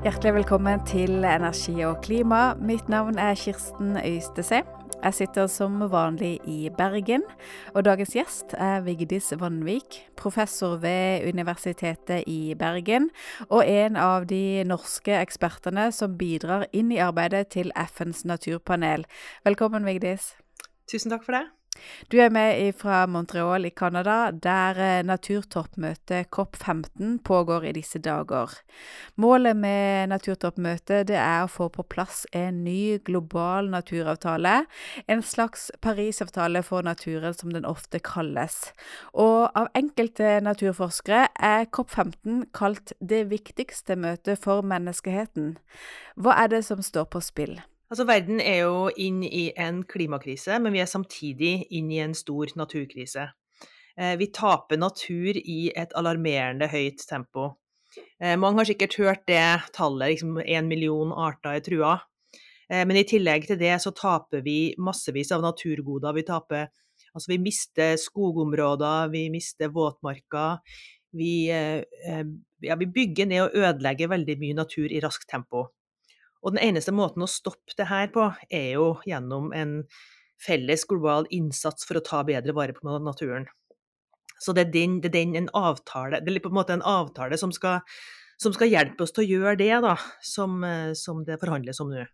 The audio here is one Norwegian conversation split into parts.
Hjertelig velkommen til Energi og klima. Mitt navn er Kirsten Øystese. Jeg sitter som vanlig i Bergen, og dagens gjest er Vigdis Vanvik, professor ved Universitetet i Bergen, og en av de norske ekspertene som bidrar inn i arbeidet til FNs naturpanel. Velkommen, Vigdis. Tusen takk for det. Du er med fra Montreal i Canada, der eh, naturtoppmøtet COP15 pågår i disse dager. Målet med naturtoppmøtet er å få på plass en ny global naturavtale. En slags Parisavtale for naturen, som den ofte kalles. Og av enkelte naturforskere er COP15 kalt det viktigste møtet for menneskeheten. Hva er det som står på spill? Altså, verden er jo inn i en klimakrise, men vi er samtidig inn i en stor naturkrise. Eh, vi taper natur i et alarmerende høyt tempo. Eh, mange har sikkert hørt det tallet, liksom én million arter er trua. Eh, men i tillegg til det så taper vi massevis av naturgoder. Vi taper Altså, vi mister skogområder, vi mister våtmarker. Vi, ja, vi bygger ned og ødelegger veldig mye natur i raskt tempo. Og den eneste måten å stoppe det her på, er jo gjennom en felles global innsats for å ta bedre vare på naturen. Så det er, den, det er den en avtale Det er på en måte en avtale som skal, som skal hjelpe oss til å gjøre det, da, som, eh, som det forhandles om nå.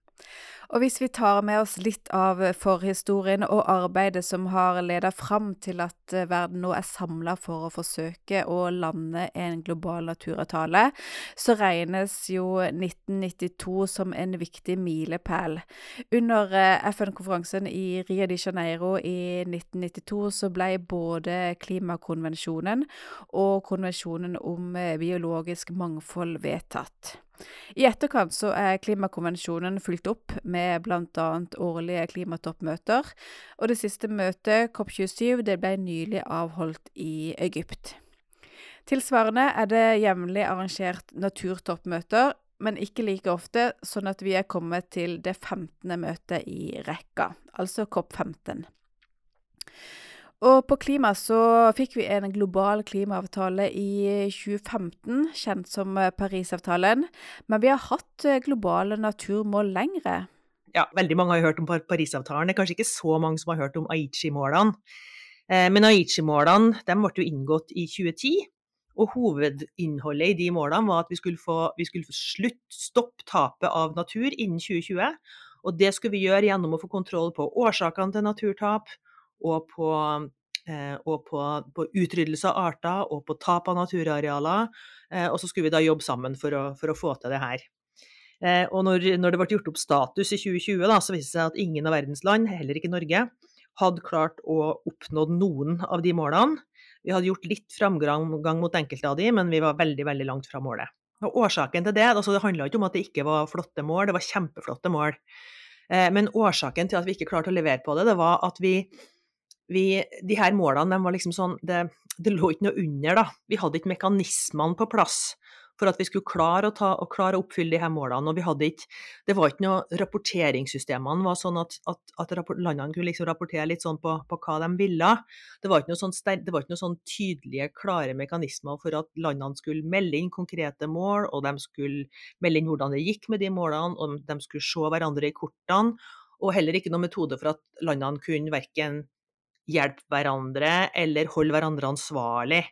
Og hvis vi tar med oss litt av forhistorien og arbeidet som har ledet fram til at eh, verden nå er samla for å forsøke å lande en global naturavtale, så regnes jo 1992 som en viktig milepæl. Under eh, FN-konferansen i Rio de Janeiro i 1992 så ble både klimakonvensjonen og konvensjonen om eh, biologisk mangfold vedtatt. I etterkant så er klimakonvensjonen fulgt opp med bl.a. årlige klimatoppmøter, og det siste møtet, COP27, det ble nylig avholdt i Egypt. Tilsvarende er det jevnlig arrangert naturtoppmøter, men ikke like ofte, sånn at vi er kommet til det 15. møtet i rekka, altså COP15. Og på klima så fikk vi en global klimaavtale i 2015, kjent som eh, Parisavtalen. Men vi har hatt eh, globale naturmål lengre. Ja, veldig mange har hørt om Parisavtalen. Det er kanskje ikke så mange som har hørt om Aichi-målene. Eh, men Aichi-målene ble jo inngått i 2010. Og hovedinnholdet i de målene var at vi skulle få, vi skulle slutt, stoppe tapet av natur innen 2020. Og det skulle vi gjøre gjennom å få kontroll på årsakene til naturtap, og på, eh, og på, på utryddelse av arter og på tap av naturarealer. Eh, og så skulle vi da jobbe sammen for å, for å få til det her. Eh, og når, når, det ble gjort opp status i 2020, da, så viste det seg at ingen av verdens land, heller ikke Norge, hadde klart å oppnå noen av de målene. Vi hadde gjort litt framgang mot enkelte av de, men vi var veldig veldig langt fra målet. Og årsaken til det altså Det handla ikke om at det ikke var flotte mål, det var kjempeflotte mål. Men årsaken til at vi ikke klarte å levere på det, det var at vi vi, de her målene de var liksom sånn det, det, lå ikke noe under, da. Vi hadde ikke mekanismene på plass for at vi skulle klare å, ta, og klare å oppfylle de her målene. Og vi hadde ikke, det var ikke noe Rapporteringssystemene var sånn at, at, at landene kunne liksom rapportere litt sånn på, på, hva de ville. Det var ikke noe sånn, det var ikke noe sånn tydelige, klare mekanismer for at landene skulle melde inn konkrete mål, og de skulle melde inn hvordan det gikk med de målene, og de skulle se hverandre i kortene. Og heller ikke noen metode for at landene kunne verken hjelpe hverandre eller holde hverandre ansvarlig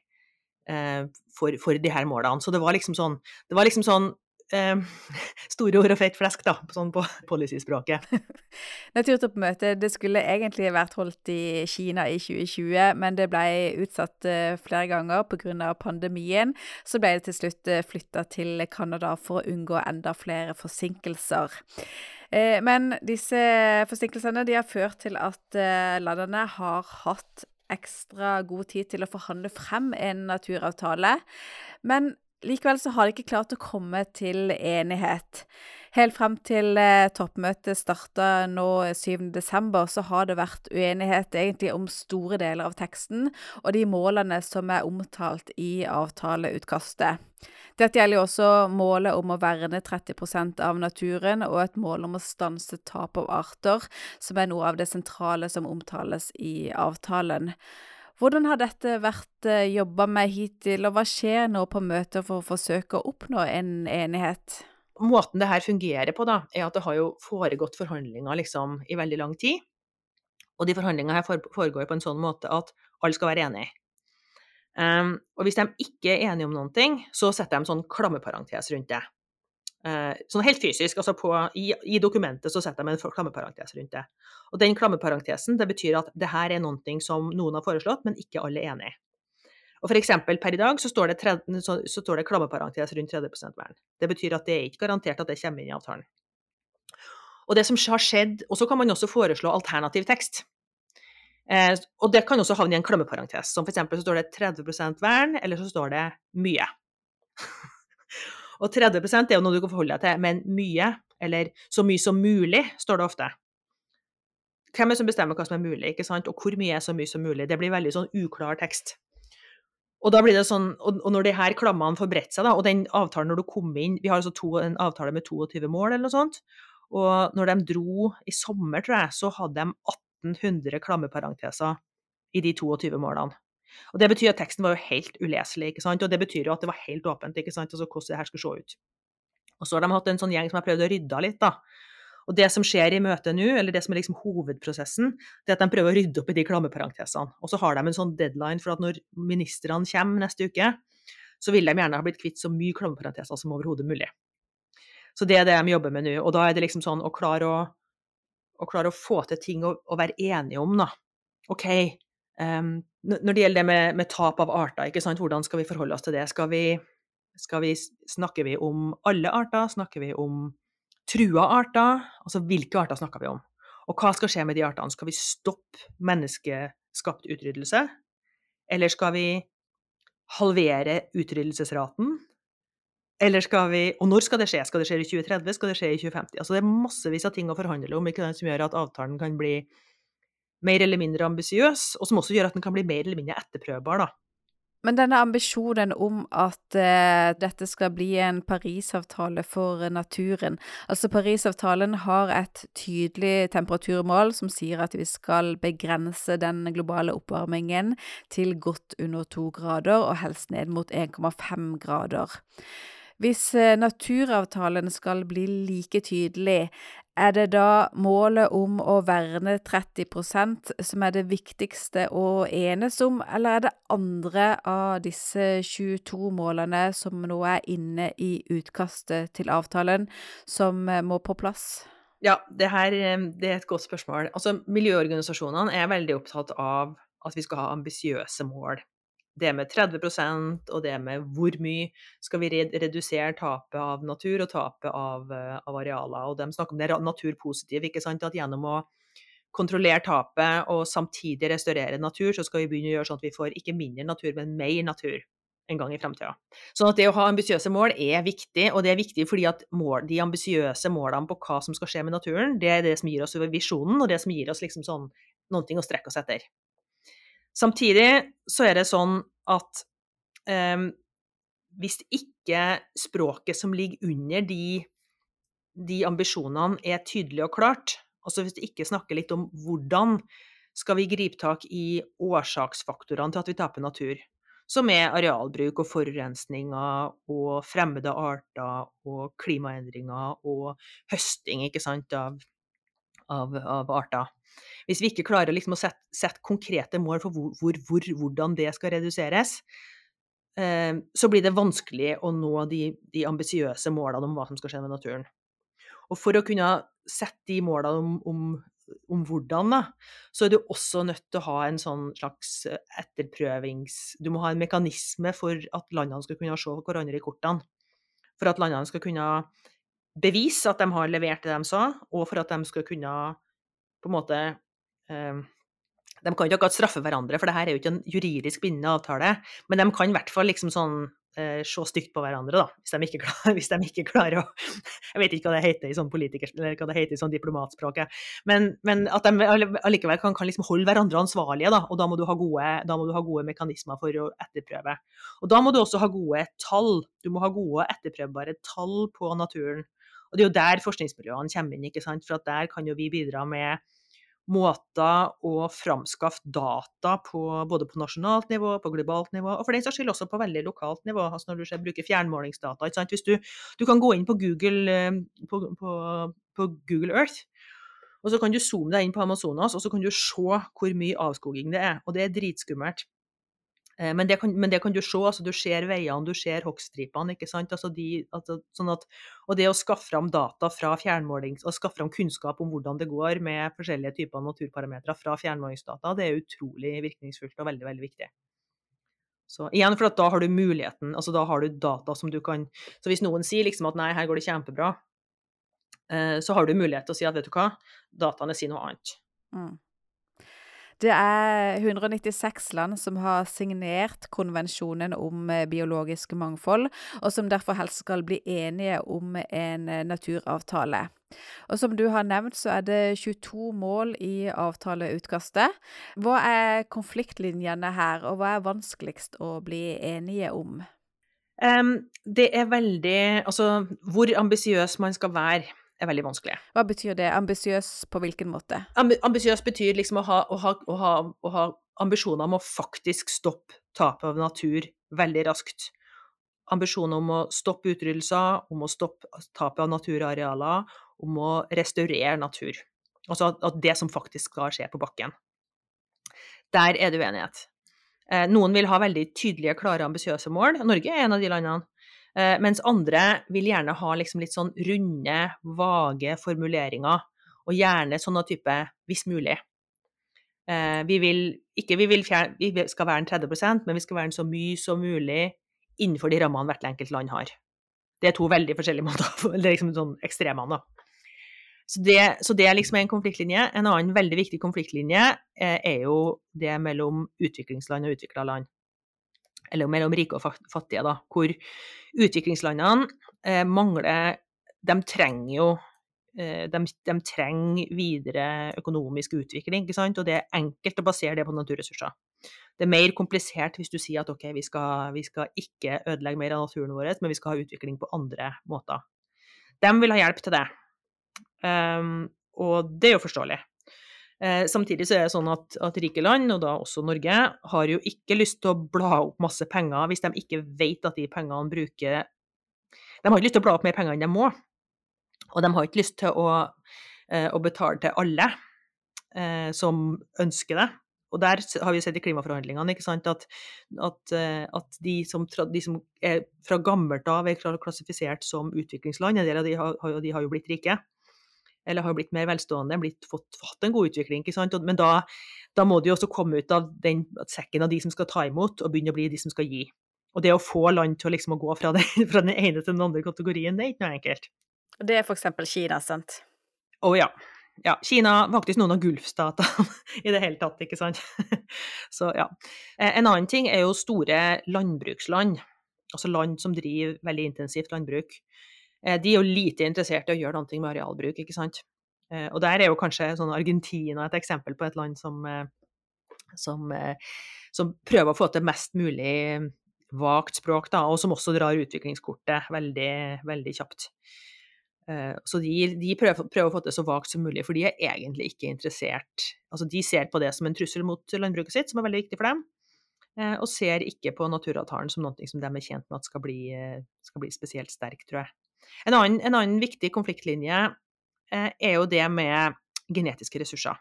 eh, for, for, de her målene. Så det var liksom sånn, det var liksom sånn eh, Store ord og feit flesk, da, sånn på policy-språket. Naturtoppmøtet det skulle egentlig vært holdt i Kina i 2020, men det ble utsatt eh, flere ganger pga. pandemien. Så ble det til slutt eh, flytta til Canada for å unngå enda flere forsinkelser. Eh, men disse forsinkelsene de har ført til at landene har hatt ekstra god tid til å forhandle frem en naturavtale. Men likevel så har de ikke klart å komme til enighet. Helt frem til eh, toppmøtet starta nå 7.12, så har det vært uenighet egentlig om store deler av teksten og de målene som er omtalt i avtaleutkastet. Dette gjelder jo også målet om å verne 30% av naturen, og et mål om å stanse tap av arter, som er noe av det sentrale som omtales i avtalen. Hvordan har dette vært eh, jobba med hittil, og hva skjer nå på møter for å forsøke å oppnå en enighet? måten det her fungerer på, da, er at det har jo foregått forhandlinger liksom i veldig lang tid. Og de forhandlingene her foregår på en sånn måte at alle skal være enige. Um, og hvis de ikke er enige om noen ting, så setter de sånn klammeparentes rundt det. Uh, sånn helt fysisk, altså på, i, i, dokumentet så setter de en klammeparentes rundt det. Og den klammeparentesen det betyr at det her er noe som noen har foreslått, men ikke alle er enig i. Og for eksempel per i dag så står det, tredje, så, så det klammeparentes rundt 30% vern. Det betyr at det er ikke garantert at det kommer inn i avtalen. Og det som har skjedd, og så kan man også foreslå alternativ tekst. Eh, og det kan også havne i en klammeparentes. Som f.eks. så står det 30% vern, eller så står det mye. og 30% er jo noe du kan forholde deg til, men mye, eller så mye som mulig, står det ofte. Hvem er det som bestemmer hva som er mulig, ikke sant? og hvor mye er så mye som mulig? Det blir veldig sånn uklar tekst. Og da blir det sånn, og, når de her klammene får bredt seg, da, og den avtalen når du kom inn Vi har altså to, en avtale med 22 mål, eller noe sånt. Og når de dro i sommer, tror jeg, så hadde de 1800 klammeparenteser i de 22 målene. Og Det betyr at teksten var jo helt uleselig, ikke sant? og det betyr jo at det var helt åpent ikke sant? Altså, hvordan det her skulle se ut. Og Så har de hatt en sånn gjeng som har prøvd å rydde litt. da. Og Det som skjer i møtet nå, eller det som er liksom hovedprosessen, det er at de prøver å rydde opp i de klammeparentesene. Og så har de en sånn deadline for at når ministrene kommer neste uke, så vil de gjerne ha blitt kvitt så mye klammeparenteser som overhodet mulig. Så det er det de jobber med nå. Og da er det liksom sånn å klare å å klare å få til ting å, å være enige om, da. OK, um, når det gjelder det med, med, tap av arter, hvordan skal vi forholde oss til det? Skal vi, skal vi, snakker vi om alle arter? Snakker vi om trua arter? Altså hvilke arter snakker vi om? Og hva skal skje med de artene? Skal vi stoppe menneskeskapt utryddelse? Eller skal vi halvere utryddelsesraten? Eller skal vi Og når skal det skje? Skal det skje i 2030? Skal det skje i 2050? Altså det er massevis av ting å forhandle om, som gjør at avtalen kan bli mer eller mindre ambisiøs, og som også gjør at den kan bli mer eller mindre etterprøvbar, da. Men denne ambisjonen om at eh, dette skal bli en Parisavtale for naturen Altså, Parisavtalen har et tydelig temperaturmål som sier at vi skal begrense den globale oppvarmingen til godt under to grader, og helst ned mot 1,5 grader. Hvis eh, naturavtalen skal bli like tydelig, er det da målet om å verne 30% som er det viktigste å enes om, eller er det andre av disse 22 målene som nå er inne i utkastet til avtalen, som eh, må på plass? Ja, det her eh, det er et godt spørsmål. Altså, miljøorganisasjonene er veldig opptatt av at vi skal ha ambisiøse mål det med 30% og det med hvor mye skal vi redusere tapet av natur og tapet av, eh, av arealer. Og de snakker om det naturpositive, ikke sant? at gjennom å kontrollere tapet og samtidig restaurere natur, så skal vi begynne å gjøre sånn at vi får ikke mindre natur, men mer natur en gang i fremtiden. Sånn at det å ha ambisiøse mål er viktig, og det er viktig fordi at mål, de ambisiøse målene på hva som skal skje med naturen, det er det som gir oss visjonen, og det som gir oss liksom sånn noen ting å strekke oss etter. Samtidig så er det sånn at um, hvis ikke språket som ligger under de, de ambisjonene, er tydelig og klart, altså hvis vi ikke snakker litt om hvordan skal vi gripe tak i årsaksfaktorene til at vi taper natur, som er arealbruk og forurensninger og fremmede arter og klimaendringer og høsting ikke sant, av, av, av arter. Hvis vi ikke klarer liksom å sette, sette, konkrete mål for hvor, hvor, hvor, hvordan det skal reduseres, eh, så blir det vanskelig å nå de, de ambisiøse målene om hva som skal skje med naturen. Og for å kunne sette de målene om, om, om hvordan, da, så er du også nødt til å ha en sånn slags etterprøvings... Du må ha en mekanisme for at landene skal kunne se hverandre i kortene. For at landene skal kunne bevise at de har levert det de sa, og for at de skal kunne på en måte eh, De kan ikke akkurat straffe hverandre, for det her er jo ikke en juridisk bindende avtale, men de kan i hvert fall liksom sånn eh, se stygt på hverandre, da, hvis de, ikke klarer, de ikke klarer å Jeg vet ikke hva det heter i sånn politiker, eller hva det heter i sånn diplomatspråk, men, men, at de allikevel kan, kan liksom holde hverandre ansvarlige, da, og da må, gode, da må du ha gode mekanismer for å etterprøve. Og da må du også ha gode tall. Du må ha gode etterprøvbare tall på naturen. Og det er jo der forskningsmiljøene kommer inn, ikke sant? for der kan jo vi bidra med måter å framskaffe data på, både på nasjonalt nivå, på globalt nivå, og for den saks skyld også på veldig lokalt nivå. altså Når du ser, bruker fjernmålingsdata. ikke sant? Hvis du, du kan gå inn på Google, eh, på, på, på Google Earth, og så kan du zoome deg inn på Amazonas, og så kan du se hvor mye avskoging det er. Og det er dritskummelt. Eh, men det, kan, men det, kan, du se. altså Du ser veiene, du ser hogststripene. ikke sant? Altså altså, sånn og det å skaffe fram data fra fjernmåling, og skaffe fram kunnskap om hvordan det går med forskjellige typer naturparametere fra fjernmålingsdata, det er utrolig virkningsfullt og veldig, veldig viktig. Så igjen, for da har du muligheten, altså da har du data som du kan Så hvis noen sier liksom at nei, her går det kjempebra, eh, så har du mulighet til å si at vet du hva, dataene sier noe annet. Mm. Det er 196 land som har signert konvensjonen om eh, biologisk mangfold, og som derfor helst skal bli enige om en eh, naturavtale. Og som du har nevnt, så er det 22 mål i avtaleutkastet. Hva er konfliktlinjene her, og hva er vanskeligst å bli enige om? Um, det er veldig Altså, hvor ambisiøs man skal være er veldig vanskelig. Hva betyr det? Ambisiøs på hvilken måte? Ambi ambisiøs betyr liksom å ha, å, ha, å, ha, å ha, ambisjoner om å faktisk stoppe tapet av natur veldig raskt. Ambisjoner om å stoppe utryddelser, om å stoppe tapet av naturarealer, om å restaurere natur. Altså at, at det som faktisk skal skje på bakken. Der er det uenighet. Eh, noen vil ha veldig tydelige, klare, ambisiøse mål. Norge er en av de landene. Eh, mens andre vil gjerne ha liksom litt sånn runde, vage formuleringer. Og gjerne sånne type 'hvis mulig'. Eh, vi vil ikke vi, vil fjerne, vi skal være en 30% men vi skal være en så mye som mulig innenfor de rammene hvert enkelt land har. Det er to veldig forskjellige måter, eller liksom sånn ekstremene, da. Så det, så det, er liksom en konfliktlinje. En annen veldig viktig konfliktlinje eh, er jo det mellom utviklingsland og utvikla land eller mellom rike og fattige, da, hvor utviklingslandene eh, mangler De trenger jo eh, de, de, trenger videre økonomisk utvikling, ikke sant? og det er enkelt å basere det på naturressurser. Det er mer komplisert hvis du sier at ok, vi skal, vi skal ikke ødelegge mer av naturen vår, men vi skal ha utvikling på andre måter. De vil ha hjelp til det. Um, og det er jo forståelig. Eh, samtidig så er det sånn at, at, rike land, og da også Norge, har jo ikke lyst til å bla opp masse penger hvis de ikke vet at de pengene bruker De har ikke lyst til å bla opp mer penger enn de må. Og de har ikke lyst til å, eh, å betale til alle eh, som ønsker det. Og der har vi sett i klimaforhandlingene sant, at, at, eh, at de, som, de, som, er fra gammelt av er klassifisert som utviklingsland, en del av de har, de har jo blitt rike eller har blitt mer velstående, blitt, fått, fått en god utvikling. ikke sant? Men da, da, må de også komme ut av den sekken av de som skal ta imot, og begynne å bli de som skal gi. Og det å få land til å, liksom, å gå fra, det, fra, den ene til den andre kategorien, det er ikke noe enkelt. Og Det er f.eks. Kina, sant? Å oh, ja. ja. Kina, faktisk noen av gulfstatene i det hele tatt, ikke sant. Så ja. Eh, en annen ting er jo store landbruksland. Altså land som driver veldig intensivt landbruk. Eh, de er jo lite interessert i å gjøre noe med arealbruk, ikke sant. Eh, og der er jo kanskje sånn Argentina et eksempel på et land som, eh, som, som prøver å få til mest mulig vagt språk, da, og som også drar utviklingskortet veldig, veldig kjapt. Så de, de prøver, prøver, å få til så vagt som mulig, for de er egentlig ikke interessert Altså de ser på det som en trussel mot landbruket sitt, som er veldig viktig for dem, og ser ikke på naturavtalen som noe som de er tjent med at skal bli, skal bli spesielt sterk, tror jeg. En annen, en annen viktig konfliktlinje eh, er jo det med genetiske ressurser.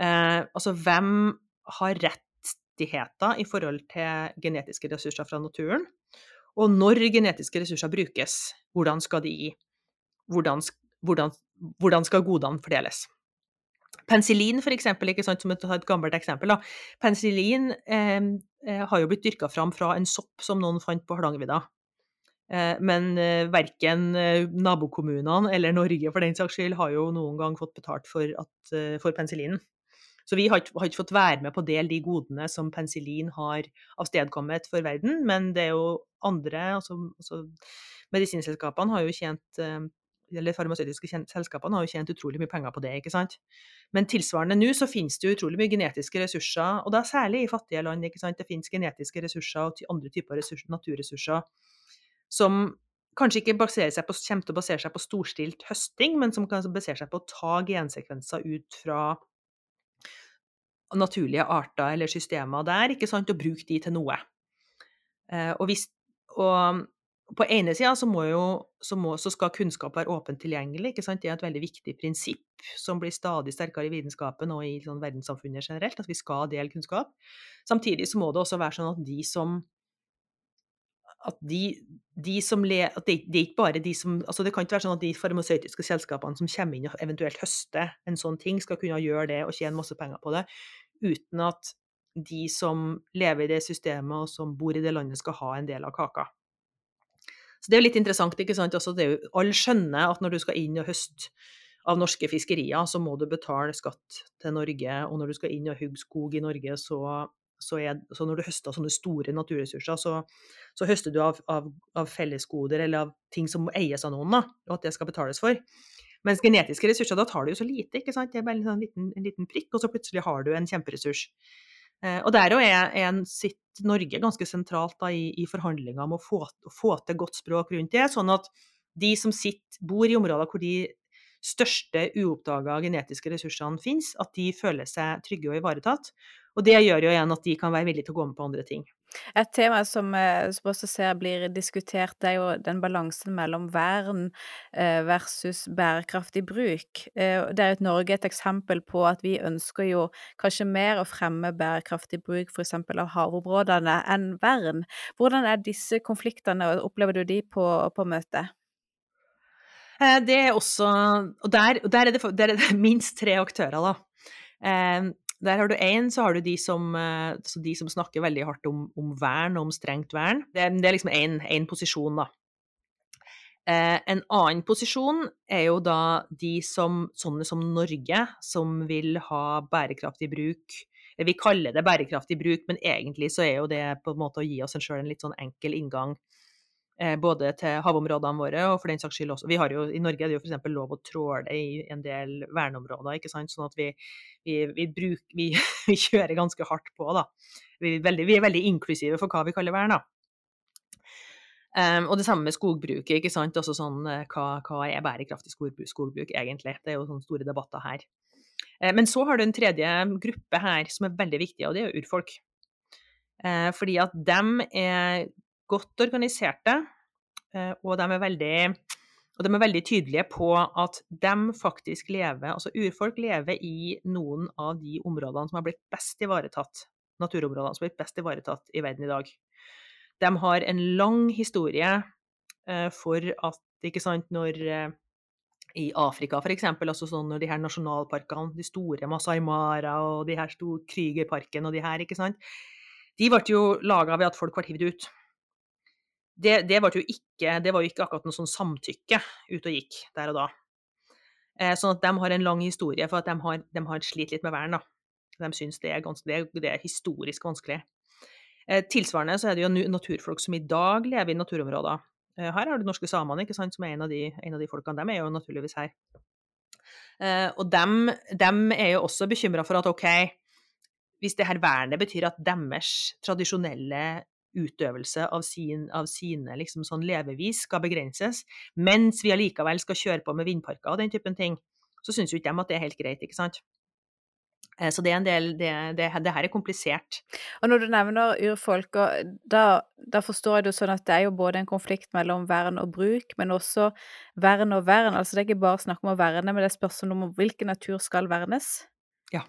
Eh, altså hvem har rettigheter i forhold til genetiske ressurser fra naturen? Og når genetiske ressurser brukes, hvordan skal de hvordan, hvordan, hvordan skal godene fordeles? Penicillin, for eksempel, ikke sant, som et gammelt eksempel. Da. Penicillin eh, eh har jo blitt dyrka fram fra en sopp som noen fant på Hardangervidda. Eh, men eh, verken eh, nabokommunene eller Norge for den saks skyld har jo noen gang fått betalt for, at, for penicillinen. Så vi har har ikke, fått være med på å dele de godene som penicillin har avstedkommet for verden, men det er jo andre altså, altså Medisinselskapene har jo tjent eller farmasøytiske selskapene har jo tjent utrolig mye penger på det, ikke sant. Men tilsvarende nå så finnes det utrolig mye genetiske ressurser, og da særlig i fattige land, ikke sant. Det finnes genetiske ressurser og andre typer ressurser, naturressurser som kanskje ikke på, kommer til å basere seg på storstilt høsting, men som kan basere seg på å ta gensekvenser ut fra naturlige arter eller systemer der, ikke sant, og bruke de til noe. Eh, og, hvis, og på ene sida så, så, så, skal kunnskap være åpent tilgjengelig. ikke sant? Det er et veldig viktig prinsipp som blir stadig sterkere i vitenskapen og i sånn verdenssamfunnet generelt, at vi skal dele kunnskap. Samtidig så må det også være sånn at de som at de, de som le, at det, det, er ikke bare de som altså Det kan ikke være sånn at de farmasøytiske selskapene som kommer inn og eventuelt høster en sånn ting, skal kunne gjøre det og tjene masse penger på det, uten at de som lever i det systemet og som bor i det landet, skal ha en del av kaka. Så det er jo litt interessant, ikke sant. Altså, jo, alle skjønner at når du skal inn og høste av norske fiskerier, så må du betale skatt til Norge. Og når du skal inn og hugge skog i Norge, så, så, er, så når du høster sånne store naturressurser, så, så høster du av, av, av, fellesgoder eller av ting som eies av noen, da, og at det skal betales for. Mens genetiske ressurser, da tar du jo så lite, ikke sant. Det er bare en, sånn liten, en liten prikk, og så plutselig har du en kjemperessurs. Eh, og der òg er, er sitt Norge ganske sentralt da, i, i forhandlinger om å få, få, til godt språk rundt det, sånn at de som sitter, bor i områder hvor de største uoppdaga genetiske ressursene finnes, at de føler seg trygge og ivaretatt. Og det gjør jo igjen at de kan være villige til å gå med på andre ting. Et tema som, eh, som også ser blir diskutert, det er jo den balansen mellom vern eh, versus bærekraftig bruk. Eh, det er jo Norge et eksempel på at vi ønsker jo kanskje mer å fremme bærekraftig bruk f.eks. av havområdene enn vern. Hvordan er disse konfliktene, og opplever du de på, på møtet? Det er også Og der, der, er, det, der er det minst tre aktører, da. Der har du én, så har du de som, eh, de som, snakker veldig hardt om, om vern om strengt vern. Det, det er liksom én posisjon, da. Eh, en annen posisjon er jo da de som, sånne som Norge, som vil ha bærekraftig bruk. Vi kaller det bærekraftig bruk, men egentlig så er jo det på en måte å gi oss sjøl en litt sånn enkel inngang både til havområdene våre og for den saks skyld også vi har jo, I Norge er det jo f.eks. lov å tråle i en del verneområder, ikke sant? sånn at vi, vi, vi, bruk, vi, kjører ganske hardt på. da. Vi er, veldig, vi er veldig inklusive for hva vi kaller vern. Um, og det samme med skogbruket. ikke sant? Også sånn, eh, hva, hva er bærekraftig skogbruk, skogbruk, egentlig? Det er jo sånne store debatter her. Uh, men så har du en tredje gruppe her som er veldig viktig, og det er urfolk. Fordi at dem er godt organiserte, eh, og de er veldig og de er veldig tydelige på at de faktisk lever, altså urfolk lever i noen av de områdene som har blitt best ivaretatt, naturområdene som har blitt best ivaretatt i verden i dag. De har en lang historie eh, for at, ikke sant, når eh, i Afrika f.eks., altså sånn når de her nasjonalparkene, de store Masai Mara og de her store Krügerparken og de her, ikke sant, de ble jo laga ved at folk ble hivd ut det, det, var jo ikke, det var jo ikke akkurat noe sånn samtykke ute og gikk der og da. Eh, sånn at de har en lang historie for at de har, de har slitt litt med vern. da. De syns det er, det, det er historisk vanskelig. Eh, tilsvarende så er det jo naturfolk som i dag lever i naturområder. Eh, her har du norske samene, ikke sant, som er en av de, en av de folkene. De er jo naturligvis her. Eh, og dem, dem, er jo også bekymra for at OK, hvis det her vernet betyr at deres tradisjonelle utøvelse av, sin, av sine liksom, sånn levevis skal begrenses, mens vi allikevel skal kjøre på med vindparker og den typen ting, så syns jo ikke de at det er helt greit, ikke sant. Eh, så det er en del det, det, det, her er komplisert. Og når du nevner urfolk, da, da, forstår jeg det sånn at det er jo både en konflikt mellom vern og bruk, men også vern og vern. Altså det er ikke bare snakk om å verne, men det er spørsmål om hvilken natur skal vernes? Ja.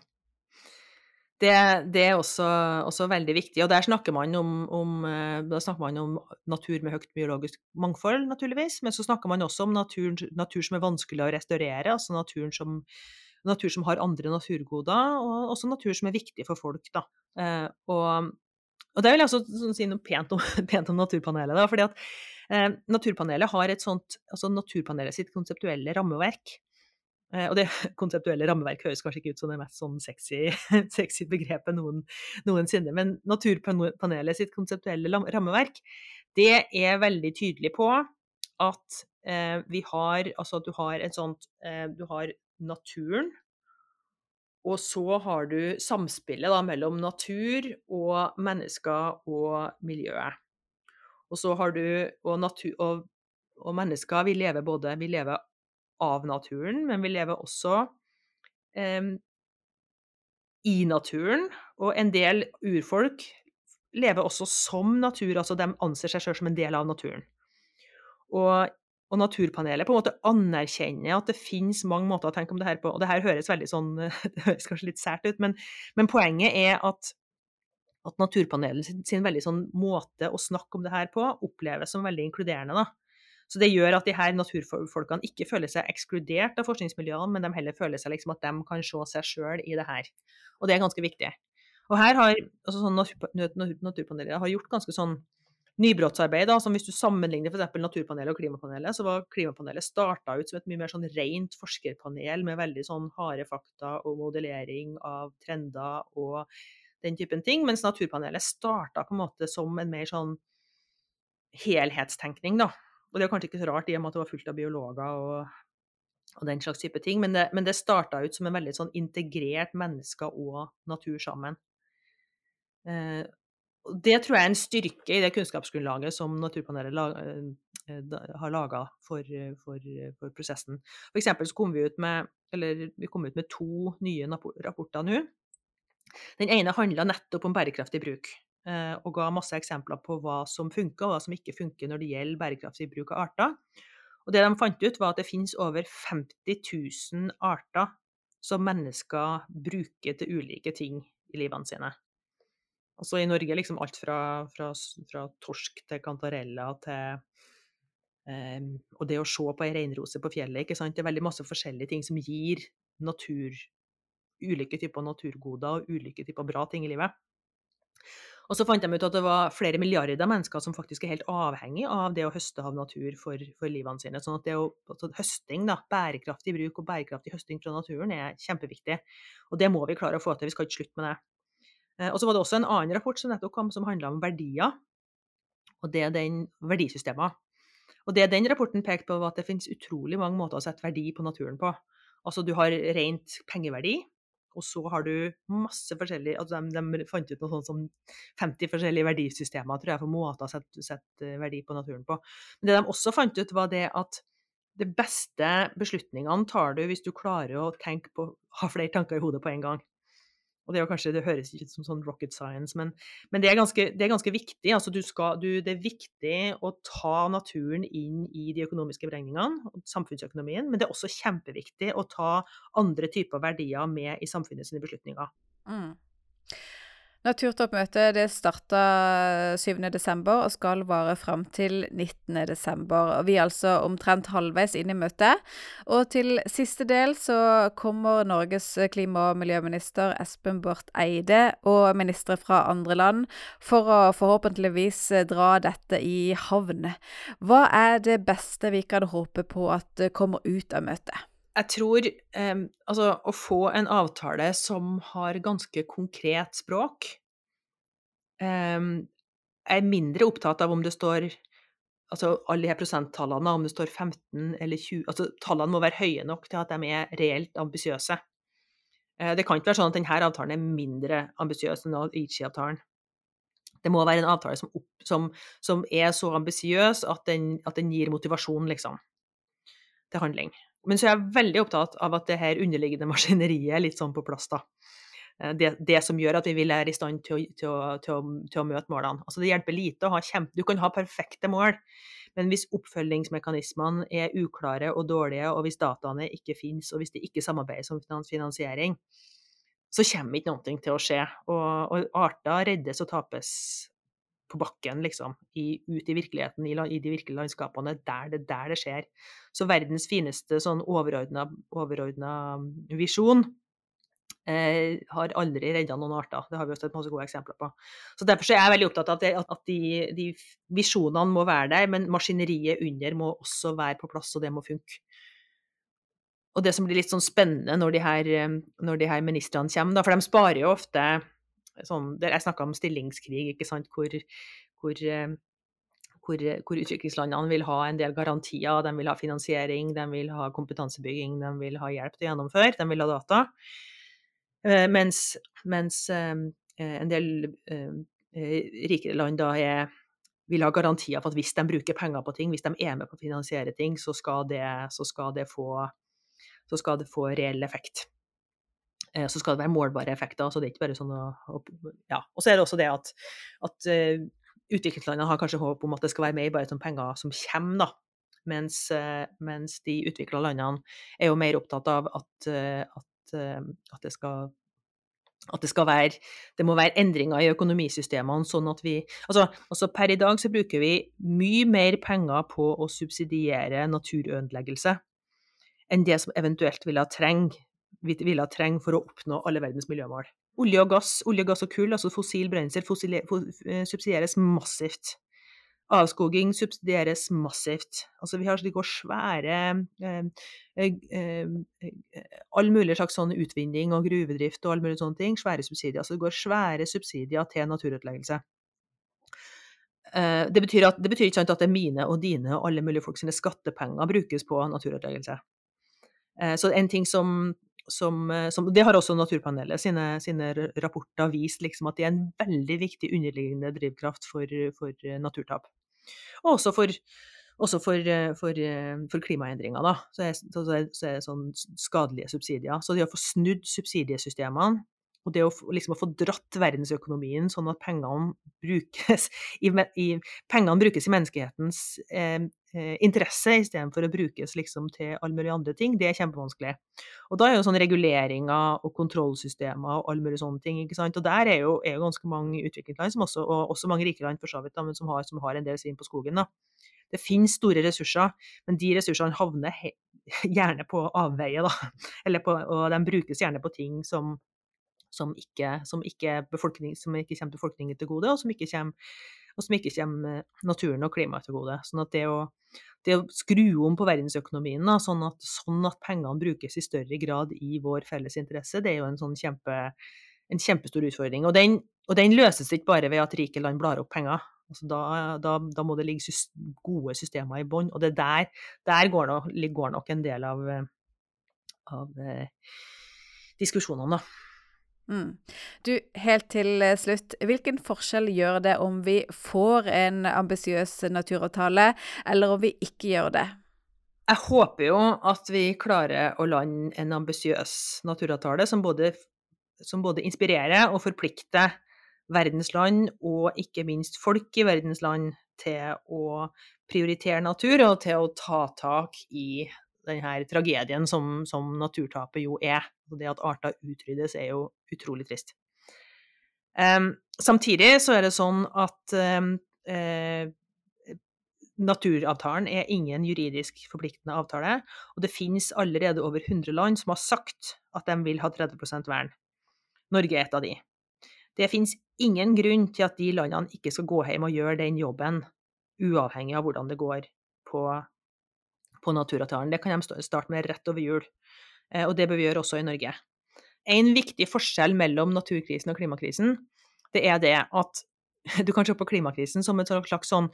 Det, det, er også, også, veldig viktig. Og der snakker man om, om, eh, snakker man om natur med høyt biologisk mangfold, naturligvis. Men så snakker man også om natur, natur som er vanskelig å restaurere, altså som, natur som har andre naturgoder, og også natur som er viktig for folk. Da. Eh, og, og det vil jeg også si noe pent om, pent om Naturpanelet. Da, fordi at eh, Naturpanelet har et sånt, altså Naturpanelet sitt konseptuelle rammeverk og det konseptuelle rammeverket høres kanskje ikke ut som det mest sånn sexy, sexy begrepet noen, noensinne, men Naturpanelet sitt konseptuelle rammeverk, det er veldig tydelig på at eh, vi har Altså at du har et sånt eh, Du har naturen, og så har du samspillet da, mellom natur og mennesker og miljøet. Og så har du Og, natur, og, og mennesker, vi lever både Vi lever av naturen, men vi lever også eh, i naturen, og en del urfolk lever også som natur, altså de anser seg sjøl som en del av naturen. Og, og, Naturpanelet på en måte anerkjenner at det finnes mange måter å tenke om det her på. Og det her høres veldig sånn, det høres kanskje litt sært ut, men, men poenget er at, at Naturpanelet sin, sin, veldig sånn måte å snakke om det her på oppleves som veldig inkluderende. da. Så det gjør at de her naturfolkene ikke føler seg ekskludert av forskningsmiljøene, men de heller føler seg liksom at de kan se seg sjøl i det her. Og det er ganske viktig. Og her har altså sånn Naturpanelet har gjort ganske sånn nybrottsarbeid. Da, som Hvis du sammenligner f.eks. Naturpanelet og Klimapanelet, så var Klimapanelet starta ut som et mye mer sånn rent forskerpanel med veldig sånn harde fakta og modellering av trender og den typen ting. Mens Naturpanelet starta på en måte som en mer sånn helhetstenkning, da. Og det er kanskje ikke så rart i og med at det var fullt av biologer og, og den slags type ting, men det, men det starta ut som en veldig sånn integrert mennesker og natur sammen. Eh, det tror jeg er en styrke i det kunnskapsgrunnlaget som Naturpanelet la, eh, har laga for, for, for, prosessen. For eksempel så kom vi ut med, vi kom ut med to nye rapporter nå. Den ene handla nettopp om bærekraftig bruk. Eh, og ga masse eksempler på hva som funker og hva som ikke funker når det gjelder bærekraftig bruk av arter. Og det de fant ut, var at det finnes over 50 000 arter som mennesker bruker til ulike ting i livene sine. Altså i Norge liksom alt fra, fra, fra torsk til kantarella til um, Og det å se på ei reinrose på fjellet. Det er veldig masse forskjellige ting som gir natur Ulike typer naturgoder og ulike typer bra ting i livet. Og så fant de ut at det var flere milliarder mennesker som faktisk er helt avhengig av det å høste av natur for, for livene sine. Sånn at det å, altså høsting, da, bærekraftig bruk og bærekraftig høsting fra naturen er kjempeviktig. Og det må vi klare å få til, vi skal ikke slutte med det. Eh, og så var det også en annen rapport som nettopp kom, som handla om verdier. Og det er den verdisystemet. Og det den rapporten pekte på, var at det finnes utrolig mange måter å sette verdi på naturen på. Altså du har rent pengeverdi, og så har du masse forskjellige altså de, de, fant ut noe sånt som 50 forskjellige verdisystemer tror jeg, for måter å sette, sette, verdi på naturen på. Men det de også fant ut, var det at de beste beslutningene tar du hvis du klarer å tenke på, ha flere tanker i hodet på en gang. Og det, kanskje, det høres ikke ut som sånn rocket science, men, men det, er ganske, det, er ganske, viktig. Altså skal, du, det er viktig å ta naturen inn i de økonomiske beregningene, samfunnsøkonomien, men det er også kjempeviktig å ta andre typer verdier med i samfunnets beslutninger. Mm. Naturtoppmøtet det starta 7.12. og skal vare fram til 19.12. Vi er altså omtrent halvveis inn i møtet. Og til siste del så kommer Norges klima- og miljøminister Espen Barth Eide og ministre fra andre land for å forhåpentligvis dra dette i havn. Hva er det beste vi kan håpe på at kommer ut av møtet? Jeg tror eh, altså å få en avtale som har ganske konkret språk eh, Jeg er mindre opptatt av om det står altså alle de prosenttallene, om det står 15 eller 20 altså Tallene må være høye nok til at de er reelt ambisiøse. Eh, det kan ikke være sånn at denne avtalen er mindre ambisiøs enn Aichi-avtalen. Det må være en avtale som, opp, som, som er så ambisiøs at, at, den gir motivasjon, liksom, til handling. Men så er jeg veldig opptatt av at det her underliggende maskineriet er litt sånn på plass, da. Eh, det, det, som gjør at vi vil være i stand til å, til å, til å, til å møte målene. Altså det hjelper lite å ha kjempe... Du kan ha perfekte mål, men hvis oppfølgingsmekanismene er uklare og dårlige, og hvis dataene ikke finnes, og hvis det ikke samarbeides om finansiering, så kommer ikke noe til å skje. Og, og arter reddes og tapes på bakken, liksom, i, ut i virkeligheten, i, i, de virkelige landskapene. Der det, der det skjer. Så verdens fineste sånn overordna visjon eh, har aldri redda noen arter. Det har vi også sett masse gode eksempler på. Så Derfor er jeg veldig opptatt av at, det, at de, de, visjonene må være der, men maskineriet under må også være på plass, og det må funke. Og det som blir litt sånn spennende når de her, eh, når de her ministrene kommer, da, for de sparer jo ofte sånn Jeg snakka om stillingskrig, ikke sant, hvor, hvor, eh, hvor, hvor, utviklingslandene vil ha en del garantier. De vil ha finansiering, de vil ha kompetansebygging, de vil ha hjelp til å gjennomføre, de vil ha data. Eh, mens, mens eh, en del rikere land da er, vil ha garantier for at hvis de bruker penger på ting, hvis de er med på å finansiere ting, så skal det, så skal det, få, så skal det få reell effekt. Eh, så skal det være målbare effekter. så det er ikke bare sånn å, ja. Og så er det også det at, at uh, utviklingslandene har kanskje håp om at det skal være mer bare sånn penger som kommer, da. Mens, uh, mens de utvikla landene er jo mer opptatt av at, at, at det skal at det skal være Det må være endringer i økonomisystemene, sånn at vi altså, altså, per i dag så bruker vi mye mer penger på å subsidiere naturødeleggelse enn det som eventuelt ville ha trengt vi ville trenge for å oppnå alle verdens miljømål. Olje og gass, olje, gass og kull, altså fossil brensel, eh, subsidieres massivt. Avskoging subsidieres massivt. Altså vi har går svære eh, eh, eh, All mulig slags sånn utvinning og gruvedrift og all mulig sånne ting. Svære subsidier. Altså det går svære subsidier til naturutleggelse. Eh, det betyr, at, det betyr ikke sant at det er mine og dine og alle mulige folk sine skattepenger brukes på naturutleggelse. Eh, så en ting som som, eh, som, Det har også Naturpanelet sine, sine rapporter vist, liksom, at det er en veldig viktig underliggende drivkraft for, for eh, naturtap. Og også for, også for, eh, for, for klimaendringer, da. Så er, så, er, så er det sånn skadelige subsidier. Så det å få snudd subsidiesystemene og det å, liksom, få dratt verdensøkonomien sånn at pengene brukes i, i, pengene brukes i menneskehetens eh, eh, interesse istedenfor å brukes liksom, til alle mulige andre ting, det er kjempevanskelig. Og da er jo sånn reguleringer og kontrollsystemer og alle mulige sånne ting. ikke sant? Og der er jo, er jo ganske mange utviklingsland, som også, og også mange rike land for så vidt, da, men som har, som har, en del svin på skogen. da. Det finnes store ressurser, men de ressursene havner gjerne på avveie, da. Eller på, og de brukes gjerne på ting som som ikke, som ikke, som ikke kommer befolkningen til gode, og som ikke kommer, som ikke kommer eh, naturen og klimaet til gode. Sånn at det å, det å skru om på verdensøkonomien, da, sånn, at, sånn, at, pengene brukes i større grad i vår felles interesse, det er jo en sånn kjempe, en kjempestor utfordring. Og den, og den, løses ikke bare ved at rike land blar opp penger. Altså da, da, da, må det ligge gode systemer i bånn, og det der, der går, nok, går, nok, en del av, av eh, diskusjonene, da. Mm. Du, helt til eh, slutt, hvilken forskjell gjør det om vi får en ambisiøs naturavtale, eller om vi ikke gjør det? Jeg håper jo at vi klarer å lande en ambisiøs naturavtale som både, som både inspirerer og forplikter verdens land, og ikke minst folk i verdens land, til å prioritere natur og til å ta tak i denne tragedien som, som, naturtapet jo er. Og det at arter utryddes, er jo utrolig trist. Um, samtidig så er det sånn at um, uh, naturavtalen er ingen juridisk forpliktende avtale, og det finnes allerede over 100 land som har sagt at de vil ha 30% vern. Norge er et av de. Det finnes ingen grunn til at de landene ikke skal gå hjem og gjøre den jobben, uavhengig av hvordan det går på på naturavtalen. Det kan de starte med rett over jul, eh, og det bør vi gjøre også i Norge. En viktig forskjell mellom naturkrisen og klimakrisen, det er det at du kan se på klimakrisen som et slags sånn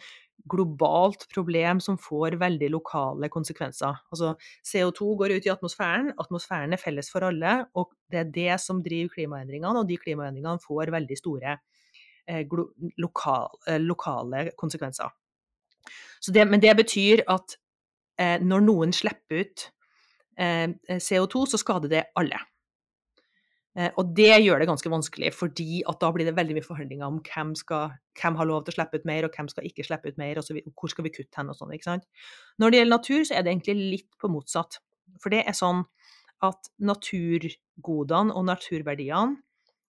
globalt problem som får veldig lokale konsekvenser. Altså CO2 går ut i atmosfæren, atmosfæren er felles for alle, og det er det som driver klimaendringene, og de klimaendringene får veldig store eh, lokal, eh, lokale konsekvenser. Det, men det betyr at eh, når noen slipper ut eh, CO2, så skader det alle. Eh, og det gjør det ganske vanskelig, fordi at da blir det veldig mye forhandlinger om hvem, skal, hvem har lov til å slippe ut mer, og hvem skal ikke slippe ut mer, og, så, og hvor skal vi kutte hen og sånn. ikke sant? Når det gjelder natur, så er det egentlig litt på motsatt. For det er sånn at naturgodene og naturverdiene,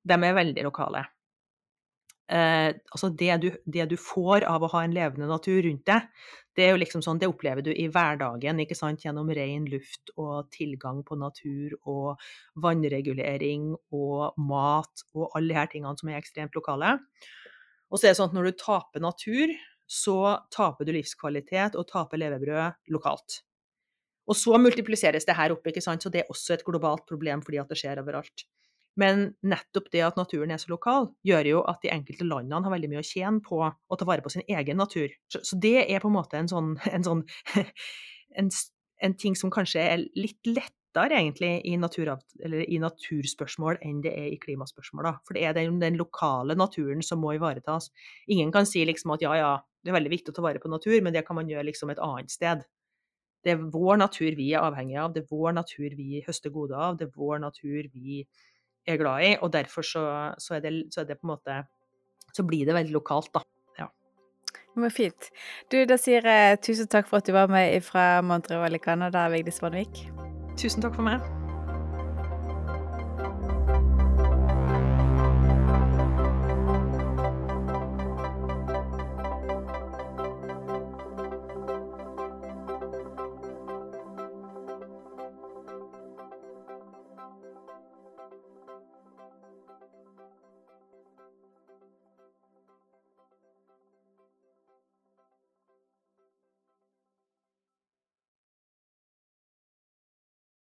de er veldig lokale. Eh, altså det du, det du, får av å ha en levende natur rundt deg, det er jo liksom sånn, det opplever du i hverdagen ikke sant? gjennom ren luft og tilgang på natur og vannregulering og mat og alle de her tingene som er ekstremt lokale. Og så er det sånn at når du taper natur, så taper du livskvalitet og taper levebrød lokalt. Og så multipliseres det her opp, ikke sant? så det er også et globalt problem fordi at det skjer overalt. Men nettopp det at naturen er så lokal, gjør jo at de enkelte landene har veldig mye å tjene på å ta vare på sin egen natur. Så, så det er på en måte en sånn, en, sånn en, en, ting som kanskje er litt lettere egentlig i, i naturspørsmål enn det er i klimaspørsmål. Da. For det er den, den, lokale naturen som må ivaretas. Ingen kan si liksom at ja, ja, det er veldig viktig å ta vare på natur, men det kan man gjøre liksom et annet sted. Det er vår natur vi er avhengig av, det er vår natur vi høster gode av, det er vår natur vi er glad i, og derfor så, så, er, det, så er det på en måte Så blir det veldig lokalt, da. Ja. Men fint. Du, da sier jeg tusen takk for at du var med fra Montreal i Canada, Vigdis Vanvik. Tusen takk for meg.